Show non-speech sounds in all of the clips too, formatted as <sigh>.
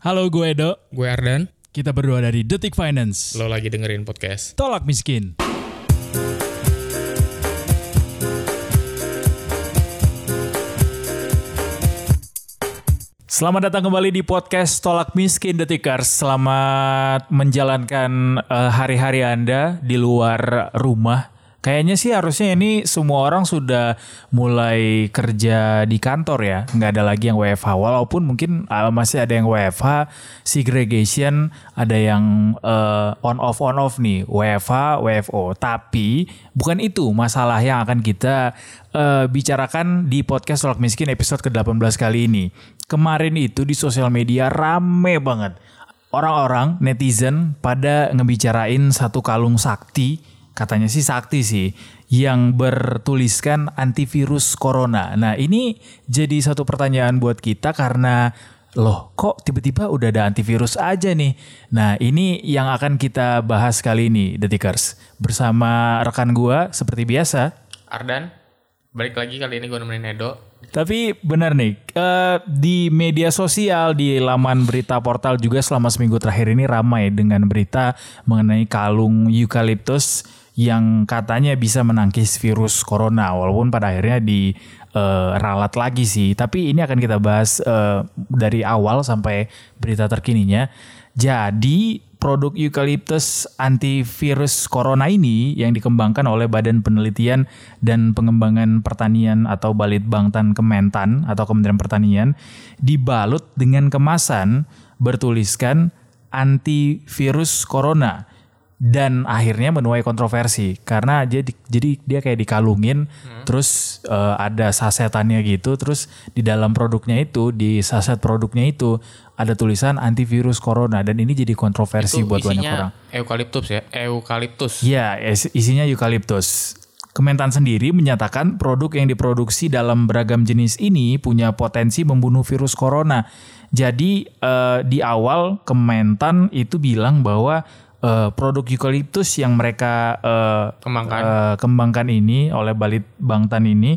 Halo gue Edo, Gue Ardan, kita berdua dari Detik Finance. lo lagi dengerin podcast. Tolak miskin. Selamat datang kembali di podcast Tolak Miskin Detikers. Selamat menjalankan eh, hari-hari Anda di luar rumah. Kayaknya sih harusnya ini semua orang sudah mulai kerja di kantor ya. Nggak ada lagi yang WFH. Walaupun mungkin eh, masih ada yang WFH, segregation, ada yang eh, on off on off nih, WFH, WFO. Tapi bukan itu masalah yang akan kita eh, bicarakan di podcast Tolak Miskin episode ke-18 kali ini. Kemarin itu di sosial media rame banget. Orang-orang netizen pada ngebicarain satu kalung sakti, katanya sih sakti sih, yang bertuliskan antivirus corona. Nah ini jadi satu pertanyaan buat kita karena loh kok tiba-tiba udah ada antivirus aja nih. Nah ini yang akan kita bahas kali ini Detikers. Bersama rekan gua seperti biasa. Ardan, balik lagi kali ini gue nemenin Edo. Tapi benar nih, eh, di media sosial, di laman berita portal juga selama seminggu terakhir ini ramai dengan berita mengenai kalung eukaliptus yang katanya bisa menangkis virus corona. Walaupun pada akhirnya di eh, ralat lagi sih. Tapi ini akan kita bahas eh, dari awal sampai berita terkininya. Jadi produk eukaliptus antivirus corona ini yang dikembangkan oleh Badan Penelitian dan Pengembangan Pertanian atau Balitbangtan Kementan atau Kementerian Pertanian dibalut dengan kemasan bertuliskan antivirus corona dan akhirnya menuai kontroversi karena jadi jadi dia kayak dikalungin terus eh, ada sasetannya gitu terus di dalam produknya itu di saset produknya itu ada tulisan antivirus corona dan ini jadi kontroversi buat banyak orang. eukaliptus ya, eukaliptus. Ya, is- isinya eukaliptus. Kementan sendiri menyatakan produk yang diproduksi dalam beragam jenis ini punya potensi membunuh virus corona. Jadi eh, di awal Kementan itu bilang bahwa eh, produk eukaliptus yang mereka eh, Kembangkan. eh, kembangkan ini oleh Balit Bangtan ini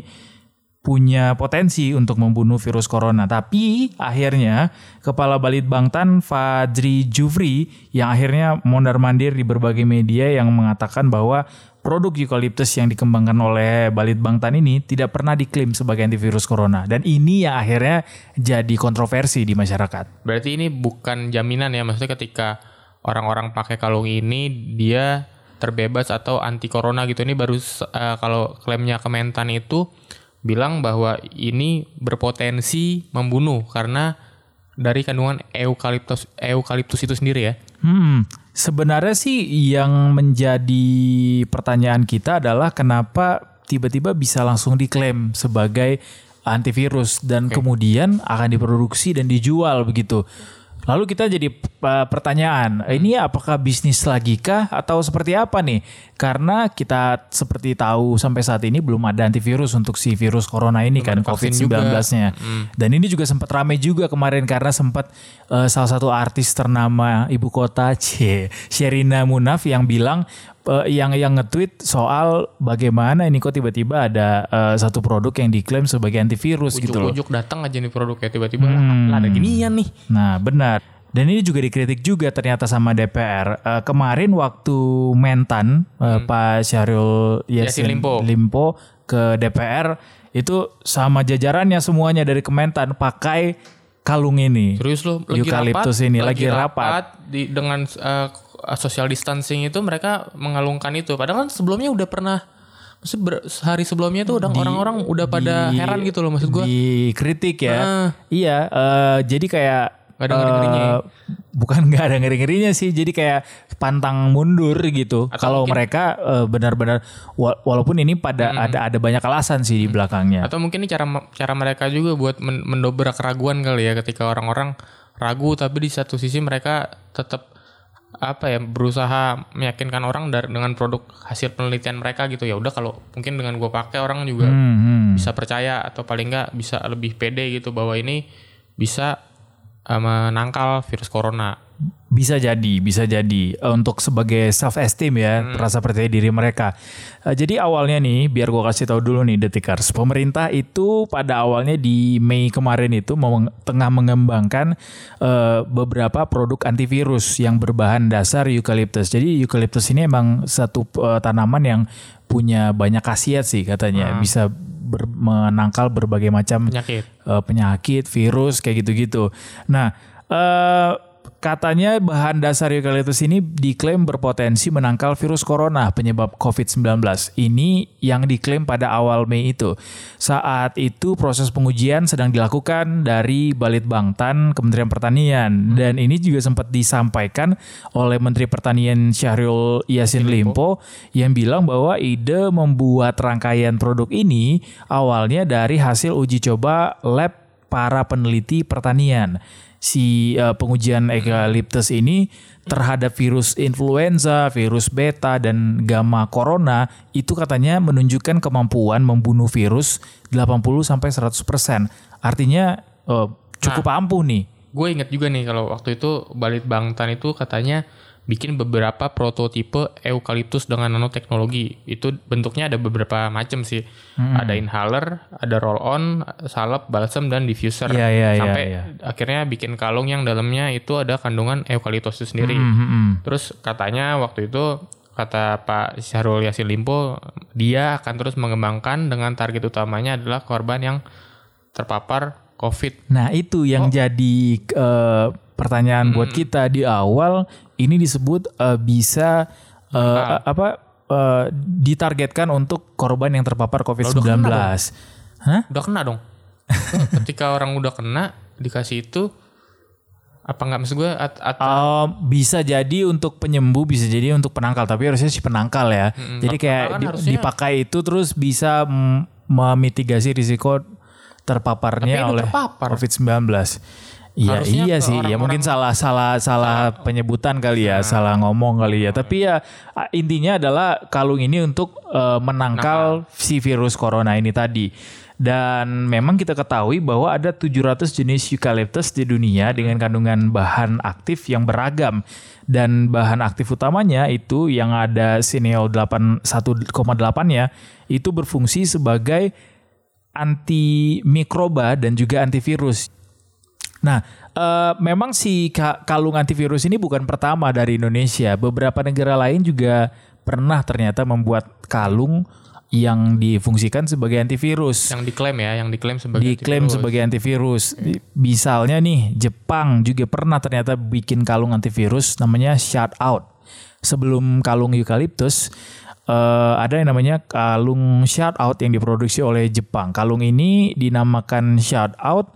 punya potensi untuk membunuh virus corona. Tapi akhirnya Kepala Balit Bangtan Fadri Jufri yang akhirnya mondar-mandir di berbagai media yang mengatakan bahwa produk eukaliptus yang dikembangkan oleh Balit Bangtan ini tidak pernah diklaim sebagai antivirus corona. Dan ini yang akhirnya jadi kontroversi di masyarakat. Berarti ini bukan jaminan ya, maksudnya ketika orang-orang pakai kalung ini dia terbebas atau anti corona gitu. Ini baru eh, kalau klaimnya Kementan itu bilang bahwa ini berpotensi membunuh karena dari kandungan eukaliptus eukaliptus itu sendiri ya. Hmm, sebenarnya sih yang menjadi pertanyaan kita adalah kenapa tiba-tiba bisa langsung diklaim sebagai antivirus dan kemudian akan diproduksi dan dijual begitu. Lalu kita jadi uh, pertanyaan, ini apakah bisnis lagi kah atau seperti apa nih? Karena kita seperti tahu sampai saat ini belum ada antivirus untuk si virus corona ini kan vaksin juga. COVID-19-nya. Dan ini juga sempat ramai juga kemarin karena sempat eh, salah satu artis ternama ibu kota <laughs> C, Sherina Munaf yang bilang eh, yang yang nge-tweet soal bagaimana ini kok tiba-tiba ada eh, satu produk yang diklaim sebagai antivirus gitu loh. Ujuk-ujuk datang aja nih produknya tiba-tiba Hmm. lah ada ginian nih. Nah, benar. Dan ini juga dikritik juga ternyata sama DPR. Eh, kemarin waktu Mentan eh, Pak Syahrul Yassin Hmm. Yassin Limpo. Limpo ke DPR itu sama jajarannya semuanya dari Kementan pakai kalung ini. Serius lo lagi Eukaliptus rapat, ini, lagi rapat. di dengan eh, social distancing itu mereka mengalungkan itu. Padahal kan sebelumnya udah pernah maksud sehari sebelumnya tuh udah orang-orang udah pada Di- heran gitu loh maksud gua. Dikritik ya. Heeh. Iya, eh, jadi kayak Nggak ada ngeri-ngerinya ya? eh, bukan nggak ada ngeri-ngerinya sih, jadi kayak pantang mundur gitu. Kalau mereka eh, benar-benar wa- walaupun ini pada ada ada banyak alasan sih di belakangnya. Atau mungkin ini cara cara mereka juga buat men- mendobrak keraguan kali ya ketika orang-orang ragu tapi di satu sisi mereka tetap apa ya berusaha meyakinkan orang dari dengan produk hasil penelitian mereka gitu ya udah kalau mungkin dengan gue pakai orang juga Hmm, hmm. bisa percaya atau paling nggak bisa lebih pede gitu bahwa ini bisa menangkal virus corona. Bisa jadi, bisa jadi Eh, untuk sebagai self esteem ya, rasa percaya diri mereka. Eh, jadi awalnya nih, biar gue kasih tahu dulu nih detikers, pemerintah itu pada awalnya di Mei kemarin itu mau tengah mengembangkan eh, beberapa produk antivirus yang berbahan dasar eucalyptus. Jadi eucalyptus ini emang satu tanaman yang punya banyak khasiat sih katanya, bisa ber- menangkal berbagai macam Penyakit. penyakit, virus kayak gitu-gitu. Nah, eh katanya bahan dasar eucalyptus ini diklaim berpotensi menangkal virus corona penyebab COVID-19. Ini yang diklaim pada awal Mei itu. Saat itu proses pengujian sedang dilakukan dari Balitbangtan Kementerian Pertanian dan ini juga sempat disampaikan oleh Menteri Pertanian Syahrul Yassin Limpo yang bilang bahwa ide membuat rangkaian produk ini awalnya dari hasil uji coba lab para peneliti pertanian. Si eh, pengujian eucalyptus ini terhadap virus influenza, virus beta dan gamma corona itu katanya menunjukkan kemampuan membunuh virus 80 sampai 100%. Artinya eh, cukup ampuh nih. Gue inget juga nih kalau waktu itu Balit Bangtan itu katanya bikin beberapa prototipe eukaliptus dengan nanoteknologi. Itu bentuknya ada beberapa macam sih. Hmm. Ada inhaler, ada roll on, salep, balsam dan diffuser. Iya, iya, iya, Sampai iya. akhirnya bikin kalung yang dalamnya itu ada kandungan eukaliptus itu sendiri. Hmm, hmm, hmm. Terus katanya waktu itu kata Pak Syahrul Yassin Limpo dia akan terus mengembangkan dengan target utamanya adalah korban yang terpapar COVID. Nah itu yang jadi eh, pertanyaan buat kita di awal ini disebut eh, bisa eh, apa eh, ditargetkan untuk korban yang terpapar COVID-19. Hah? Udah kena dong. <laughs> Ketika orang udah kena dikasih itu apa nggak maksud gue at, at- Eh, bisa jadi untuk penyembuh, bisa jadi untuk penangkal, tapi harusnya si penangkal ya. Jadi kayak kan di- harusnya- dipakai itu terus bisa memitigasi risiko terpaparnya udah oleh terpapar. COVID-19. Iya iya sih, ya orang-orang- mungkin salah salah salah penyebutan kali ya, salah ngomong kali ya. Tapi ya intinya adalah kalung ini untuk eh, menangkal si virus corona ini tadi. Dan memang kita ketahui bahwa ada 700 jenis eucalyptus di dunia dengan kandungan bahan aktif yang beragam. Dan bahan aktif utamanya itu yang ada sineol 8 1,8 ya, itu berfungsi sebagai antimikroba dan juga antivirus. Nah, eh, memang si ka- kalung antivirus ini bukan pertama dari Indonesia. Beberapa negara lain juga pernah ternyata membuat kalung yang difungsikan sebagai antivirus. yang diklaim ya, yang diklaim sebagai Diklaim antivirus. sebagai antivirus. Misalnya nih, Jepang juga pernah ternyata bikin kalung antivirus namanya Shut Out. Sebelum kalung eucalyptus, eh, ada yang namanya kalung Shut Out yang diproduksi oleh Jepang. Kalung ini dinamakan Shut Out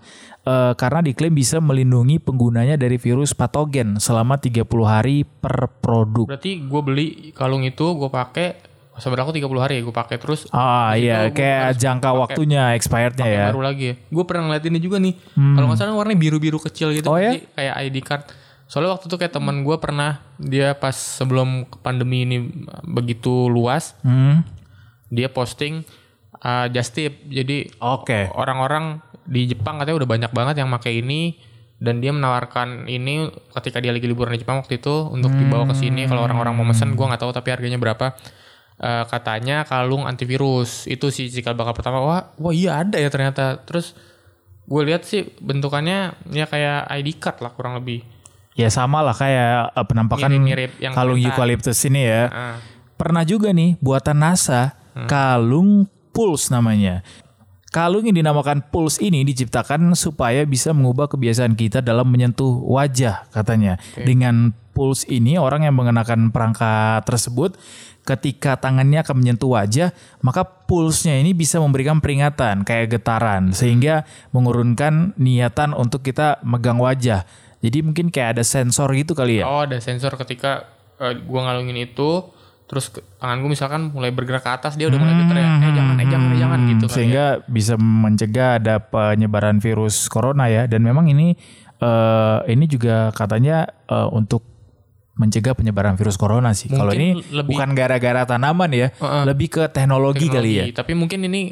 eh, karena diklaim bisa melindungi penggunanya dari virus patogen selama 30 hari per produk. Berarti gue beli kalung itu gue pakai sebenarnya aku 30 hari gue pakai terus Ah iya, kayak jangka pakai- waktunya expirednya ya. baru lagi ya. Gue pernah ngeliat ini juga nih. Kalau nggak salah warnanya biru-biru kecil gitu. Oh ya? Kayak ID card. Soalnya waktu itu kayak teman gue pernah dia pas sebelum pandemi ini begitu luas, Hmm. dia posting uh, just tip. Jadi Oke. orang-orang di Jepang katanya udah banyak banget yang pakai ini dan dia menawarkan ini ketika dia lagi liburan di Jepang waktu itu untuk dibawa ke sini kalau orang-orang mau mesen gue nggak tahu tapi harganya berapa Eh, katanya kalung antivirus itu sih cikal bakal pertama wah wah iya ada ya ternyata terus gue lihat sih bentukannya ya kayak ID card lah kurang lebih Ya sama lah kayak eh, penampakan Mirip-mirip yang kalung kereta. eucalyptus ini ya. Ah. Pernah juga nih buatan NASA kalung pulse namanya. Kalung yang dinamakan pulse ini diciptakan supaya bisa mengubah kebiasaan kita dalam menyentuh wajah katanya. Dengan pulse ini orang yang mengenakan perangkat tersebut ketika tangannya akan menyentuh wajah, maka pulsnya ini bisa memberikan peringatan kayak getaran sehingga mengurunkan niatan untuk kita megang wajah. Jadi mungkin kayak ada sensor gitu kali ya. oh ada sensor ketika eh, gue ngalungin itu terus tangan gue misalkan mulai bergerak ke atas dia udah mulai getar ya eh jangan eh jangan eh jangan gitu kali ya. sehingga bisa mencegah ada penyebaran virus corona ya dan memang ini eh, ini juga katanya eh, untuk mencegah penyebaran virus corona sih. Kalau ini lebih- bukan gara-gara tanaman ya, lebih ke teknologi, kali ya. teknologi. Tapi mungkin ini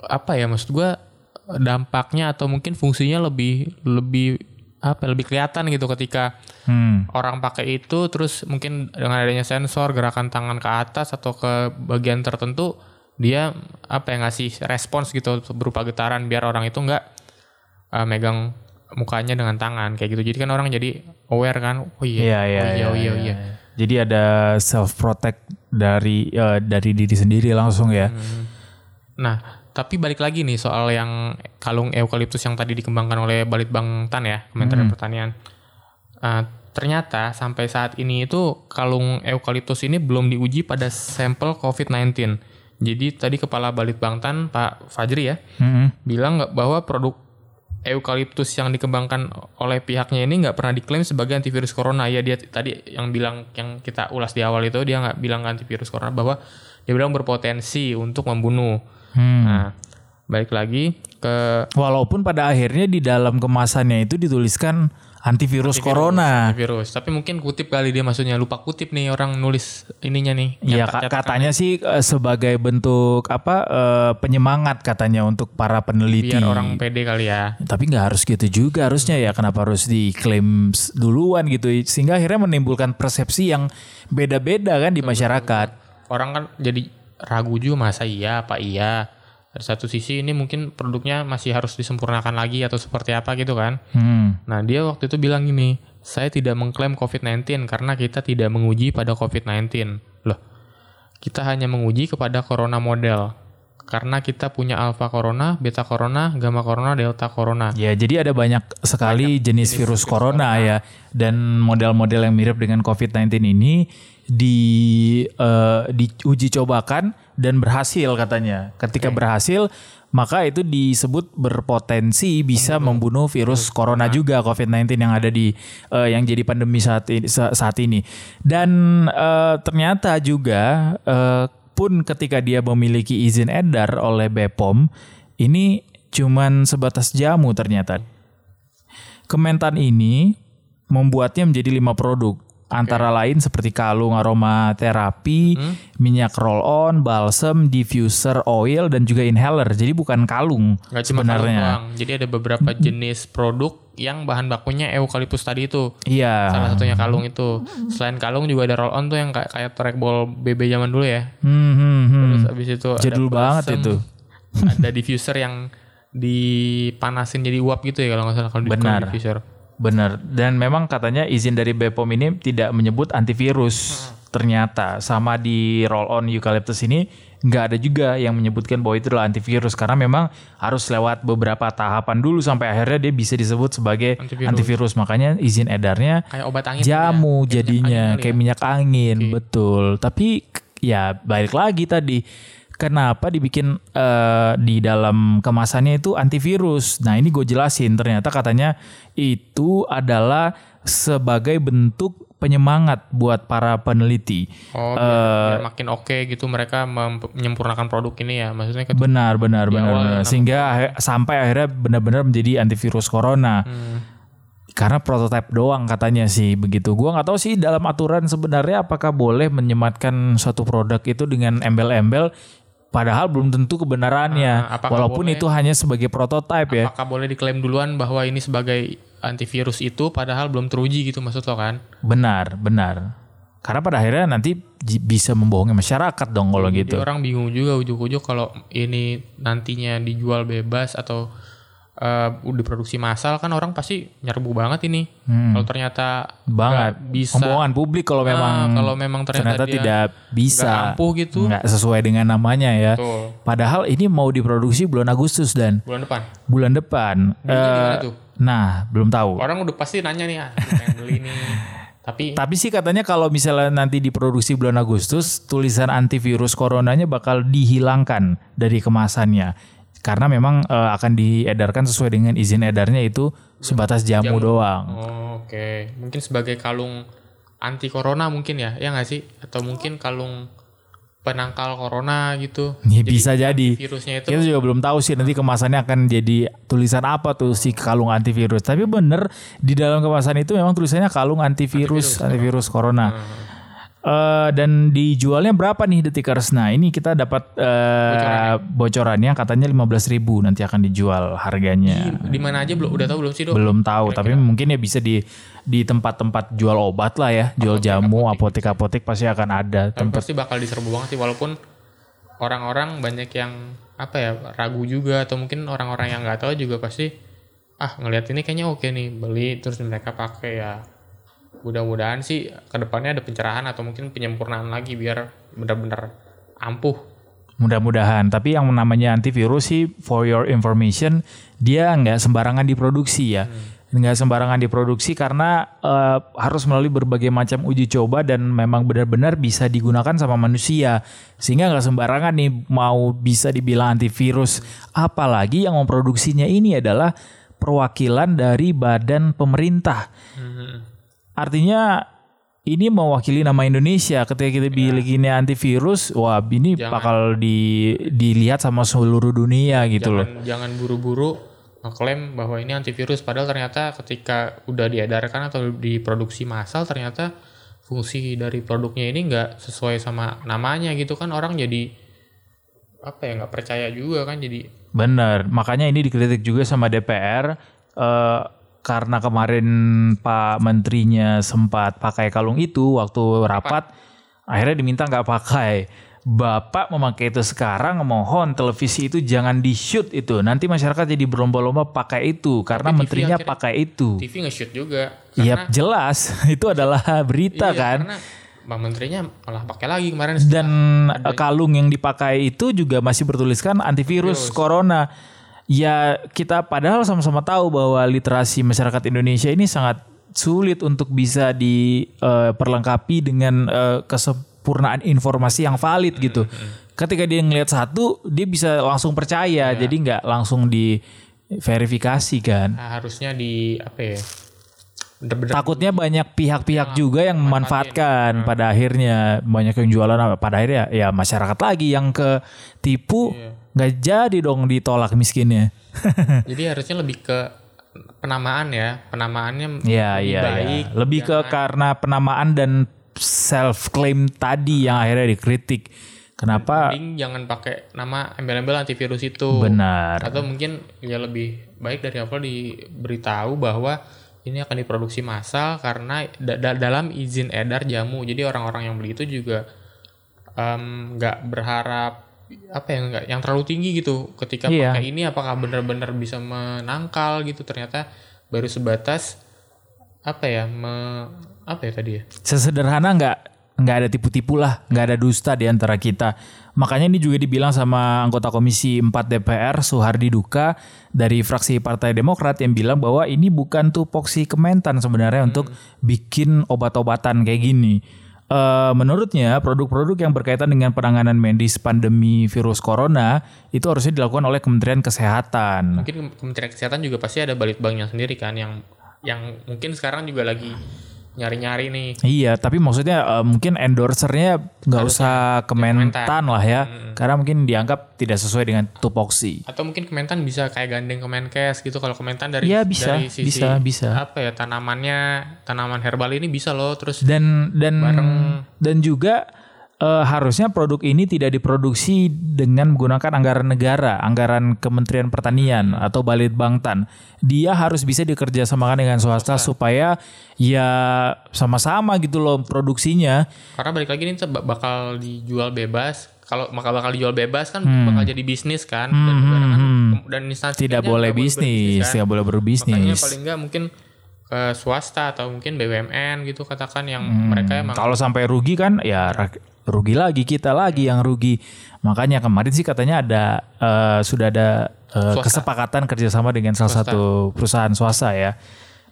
apa ya maksud gua dampaknya atau mungkin fungsinya lebih lebih apa ya, lebih kelihatan gitu ketika Hmm. orang pakai itu terus mungkin dengan adanya sensor gerakan tangan ke atas atau ke bagian tertentu dia apa ya ngasih respons gitu berupa getaran biar orang itu nggak uh, megang mukanya dengan tangan kayak gitu jadi kan orang jadi aware kan oh Iya, iya iya, oh iya iya, oh iya, iya. oh iya. Jadi ada self protect dari eh, dari diri sendiri langsung ya. Nah, tapi balik lagi nih soal yang kalung eukaliptus yang tadi dikembangkan oleh Balitbang Tan ya, Kementerian Pertanian. Uh, ternyata sampai saat ini itu kalung eukaliptus ini belum diuji pada sampel COVID-19. Jadi tadi Kepala Balitbang Tan Pak Fajri ya Hmm. bilang nggak bahwa produk eukaliptus yang dikembangkan oleh pihaknya ini nggak pernah diklaim sebagai antivirus corona. Ya dia tadi yang bilang yang kita ulas di awal itu dia nggak bilang antivirus corona bahwa dia bilang berpotensi untuk membunuh. Hmm. Nah, balik lagi ke Walaupun pada akhirnya di dalam kemasannya itu dituliskan antivirus, corona. virus. Tapi mungkin kutip kali dia maksudnya lupa kutip nih orang nulis ininya nih. Ya catakan. katanya sih eh, sebagai bentuk apa eh, penyemangat katanya untuk para peneliti. biar orang pede kali ya. Tapi nggak harus gitu juga harusnya ya. Kenapa harus diklaim duluan gitu? Sehingga akhirnya menimbulkan persepsi yang beda-beda kan di masyarakat. Orang kan jadi ragu juga masa iya apa iya. Dari satu sisi ini mungkin produknya masih harus disempurnakan lagi atau seperti apa gitu kan. Hmm. Nah dia waktu itu bilang gini, saya tidak mengklaim COVID-19 karena kita tidak menguji pada COVID-19. Loh, kita hanya menguji kepada corona model. Karena kita punya alpha corona, beta corona, gamma corona, delta corona. Ya, jadi ada banyak sekali jenis, virus, corona, ya dan model-model yang mirip dengan COVID-19 ini di eh, diuji cobakan dan berhasil katanya. Ketika berhasil, maka itu disebut berpotensi bisa membunuh virus corona juga COVID-19 yang ada di eh, yang jadi pandemi saat ini sa- saat ini. Dan eh, ternyata juga eh, pun ketika dia memiliki izin edar oleh BPOM ini cuman sebatas jamu ternyata. Kementan ini membuatnya menjadi lima produk. Antara lain seperti kalung aromaterapi, minyak roll-on, balsam, diffuser oil, dan juga inhaler. Jadi bukan kalung Nggak cuma kalung sebenarnya. doang. Jadi ada beberapa jenis produk yang bahan bakunya eukaliptus tadi itu. Iya. Salah satunya kalung itu. Selain kalung juga ada roll on tuh yang kayak kayak trackball BB zaman dulu ya. Hmm, hmm, hmm. Terus abis itu ada Jadul banget balsam, itu. ada diffuser yang dipanasin jadi uap gitu ya kalau nggak salah kalau di Benar. kalau diffuser. Benar. Dan memang katanya izin dari BPOM ini tidak menyebut antivirus. Ternyata sama di roll on eucalyptus ini nggak ada juga yang menyebutkan bahwa itu adalah antivirus karena memang harus lewat beberapa tahapan dulu sampai akhirnya dia bisa disebut sebagai Antivirus. antivirus. Makanya izin edarnya Kayak obat angin. jamu kali ya. Kayak jadinya minyak angin kayak ya. minyak angin betul tapi ya balik lagi tadi kenapa dibikin eh, di dalam kemasannya itu antivirus nah ini gue jelasin ternyata katanya itu adalah sebagai bentuk penyemangat buat para peneliti Oh, biar, biar makin oke gitu mereka menyempurnakan produk ini ya. Maksudnya ketika benar benar benar, awal benar. sehingga akhir- sampai akhirnya benar-benar menjadi antivirus corona Hmm. karena prototipe doang katanya sih begitu. Gua nggak tahu sih dalam aturan sebenarnya apakah boleh menyematkan suatu produk itu dengan embel-embel padahal belum tentu kebenarannya. Apakah Walaupun boleh? itu hanya sebagai prototipe ya. apakah boleh diklaim duluan bahwa ini sebagai antivirus itu padahal belum teruji gitu maksud lo kan? Benar, benar. Karena pada akhirnya nanti bisa membohongi masyarakat dong kalau Jadi gitu. orang bingung juga ujuk-ujuk kalau ini nantinya dijual bebas atau eh, diproduksi massal kan orang pasti nyerbu banget ini. Kalau ternyata Hmm. Banget. bisa Pembohongan publik kalau Nah, memang kalau memang ternyata, dia tidak bisa nggak ampuh gitu. nggak sesuai dengan namanya ya. Tuh, Padahal ini mau diproduksi bulan Agustus dan bulan depan. bulan depan. Tuh? nah, belum tahu. Orang udah pasti nanya nih, ah, pengen beli nih. <laughs> Tapi Tapi sih katanya kalau misalnya nanti diproduksi bulan Agustus, tulisan antivirus coronanya bakal dihilangkan dari kemasannya. Karena memang eh, akan diedarkan sesuai dengan izin edarnya itu sebatas jamu, doang. Oh, Oke, mungkin sebagai kalung anti corona mungkin ya, ya nggak sih? Atau mungkin kalung penangkal corona gitu. <laughs> Ya, bisa jadi. Virusnya itu Kita juga belum tahu sih nanti kemasannya akan jadi tulisan apa tuh si kalung antivirus. Tapi bener di dalam kemasan itu memang tulisannya kalung antivirus, antivirus, corona. Eh, dan dijualnya berapa nih detikers? Nah ini kita dapat eh, bocorannya katanya 15.000 nanti akan dijual harganya. Di mana aja belum udah tahu belum sih dok? Belum tahu, tapi mungkin ya bisa di di tempat-tempat jual obat lah ya, jual jamu, apotek-apotek pasti akan ada. Tapi pasti bakal diserbu banget sih walaupun orang-orang banyak yang apa ya ragu juga atau mungkin orang-orang yang nggak tahu juga pasti ah ngelihat ini kayaknya oke nih beli terus mereka pakai ya mudah-mudahan sih ke depannya ada pencerahan atau mungkin penyempurnaan lagi biar benar-benar ampuh Mudah-mudahan. Tapi yang namanya antivirus sih, for your information, dia nggak sembarangan diproduksi ya. Nggak sembarangan diproduksi karena eh, harus melalui berbagai macam uji coba dan memang benar-benar bisa digunakan sama manusia. Sehingga nggak sembarangan nih mau bisa dibilang antivirus. Apalagi yang memproduksinya ini adalah perwakilan dari badan pemerintah. Artinya ini mewakili nama Indonesia. Ketika kita bikin ini antivirus, wah ini bakal di dilihat sama seluruh dunia gitu loh. jangan jangan buru-buru ngeklaim bahwa ini antivirus. Padahal ternyata ketika udah diedarkan atau diproduksi massal ternyata fungsi dari produknya ini nggak sesuai sama namanya gitu kan. Orang jadi apa ya nggak percaya juga kan. Jadi Bener, makanya ini dikritik juga sama DPR eh, karena kemarin Pak Menterinya sempat pakai kalung itu waktu rapat, akhirnya diminta nggak pakai. Bapak memakai itu sekarang mohon televisi itu jangan di shoot itu nanti masyarakat jadi berlomba-lomba pakai itu karena TV menterinya akhirnya- pakai itu. TV nge-shoot juga Iya jelas <laughs> itu adalah berita Iya, kan. karena Bang Menterinya malah pakai lagi kemarin Dan kalung yang dipakai itu juga masih bertuliskan antivirus corona. Ya kita padahal sama-sama tahu bahwa literasi masyarakat Indonesia ini sangat sulit untuk bisa diperlengkapi dengan eh, kesempurnaan informasi yang valid gitu. Ketika dia ngelihat satu, dia bisa langsung percaya, jadi nggak langsung diverifikasi kan. Nah, harusnya di apa ya bener-bener Takutnya banyak pihak-pihak juga yang memanfaatkan pada akhirnya. Banyak yang jualan pada akhirnya ya masyarakat lagi yang ketipu nggak jadi dong ditolak miskinnya. <laughs> jadi harusnya lebih ke penamaan ya penamaannya Iya lebih iya baik iya. Lebih ke karena penamaan dan self claim tadi yang akhirnya dikritik. Kenapa? Mending jangan pakai nama embel-embel antivirus itu Benar. atau mungkin ya lebih baik dari awal diberitahu bahwa ini akan diproduksi massal karena da- da- dalam izin edar jamu jadi orang-orang yang beli itu juga nggak berharap apa ya nggak yang terlalu tinggi gitu ketika Iya. pakai ini apakah benar-benar bisa menangkal gitu ternyata baru sebatas apa ya me, apa ya tadi ya sesederhana nggak nggak ada tipu-tipu lah, nggak ada dusta di antara kita. Makanya ini juga dibilang sama anggota Komisi 4 DPR Suhardi Duka dari fraksi Partai Demokrat yang bilang bahwa ini bukan tupoksi Kementan sebenarnya untuk bikin obat-obatan kayak gini. Eh, menurutnya produk-produk yang berkaitan dengan penanganan medis pandemi virus corona itu harusnya dilakukan oleh Kementerian Kesehatan. mungkin Kementerian Kesehatan juga pasti ada balitbangnya sendiri kan yang yang mungkin sekarang juga lagi nyari-nyari nih. Iya, tapi maksudnya eh, mungkin endorsernya nggak usah Kementan lah ya, karena mungkin dianggap tidak sesuai dengan tupoksi. atau mungkin Kementan bisa kayak gandeng Kemenkes gitu. Kalau Kementan dari Iya, bisa, dari sisi bisa, bisa. apa ya tanamannya tanaman herbal ini bisa loh terus Dan dan dan juga eh, harusnya produk ini tidak diproduksi dengan menggunakan anggaran negara, anggaran Kementerian Pertanian atau Balitbangtan. Dia harus bisa dikerjasamakan dengan swasta supaya ya sama-sama gitu loh produksinya. karena balik lagi ini bakal dijual bebas kalau bakal bakal dijual bebas kan Hmm. bakal jadi bisnis kan dan, barang kan- dan instansi Tidak boleh bisnis, kan. tidak boleh makanya berbisnis. paling nggak mungkin ke swasta atau mungkin BUMN gitu katakan yang mereka emang Kalau sampai rugi kan ya rugi lagi kita lagi yang rugi. Makanya kemarin sih katanya ada eh, sudah ada eh, kesepakatan kerjasama dengan salah satu perusahaan swasta ya.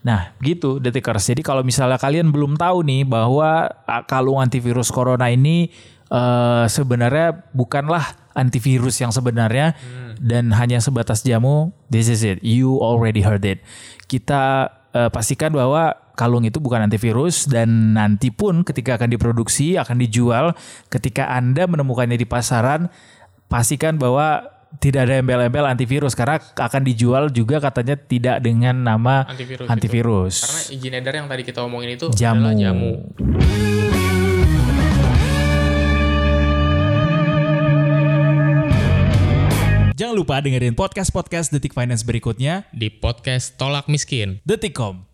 Nah gitu Detikers. Jadi kalau misalnya kalian belum tahu nih bahwa ah, kalung antivirus corona ini eh, sebenarnya bukanlah antivirus yang sebenarnya dan hanya sebatas jamu. This is it. You already heard it. Kita eh, pastikan bahwa kalung itu bukan antivirus dan nanti pun ketika akan diproduksi akan dijual ketika Anda menemukannya di pasaran pastikan bahwa tidak ada embel-embel antivirus karena akan dijual juga katanya tidak dengan nama antivirus, antivirus. itu. karena izin edar yang tadi kita omongin itu Jamu. adalah jamu lupa dengerin podcast-podcast Detik Finance berikutnya di podcast Tolak Miskin. Detikcom.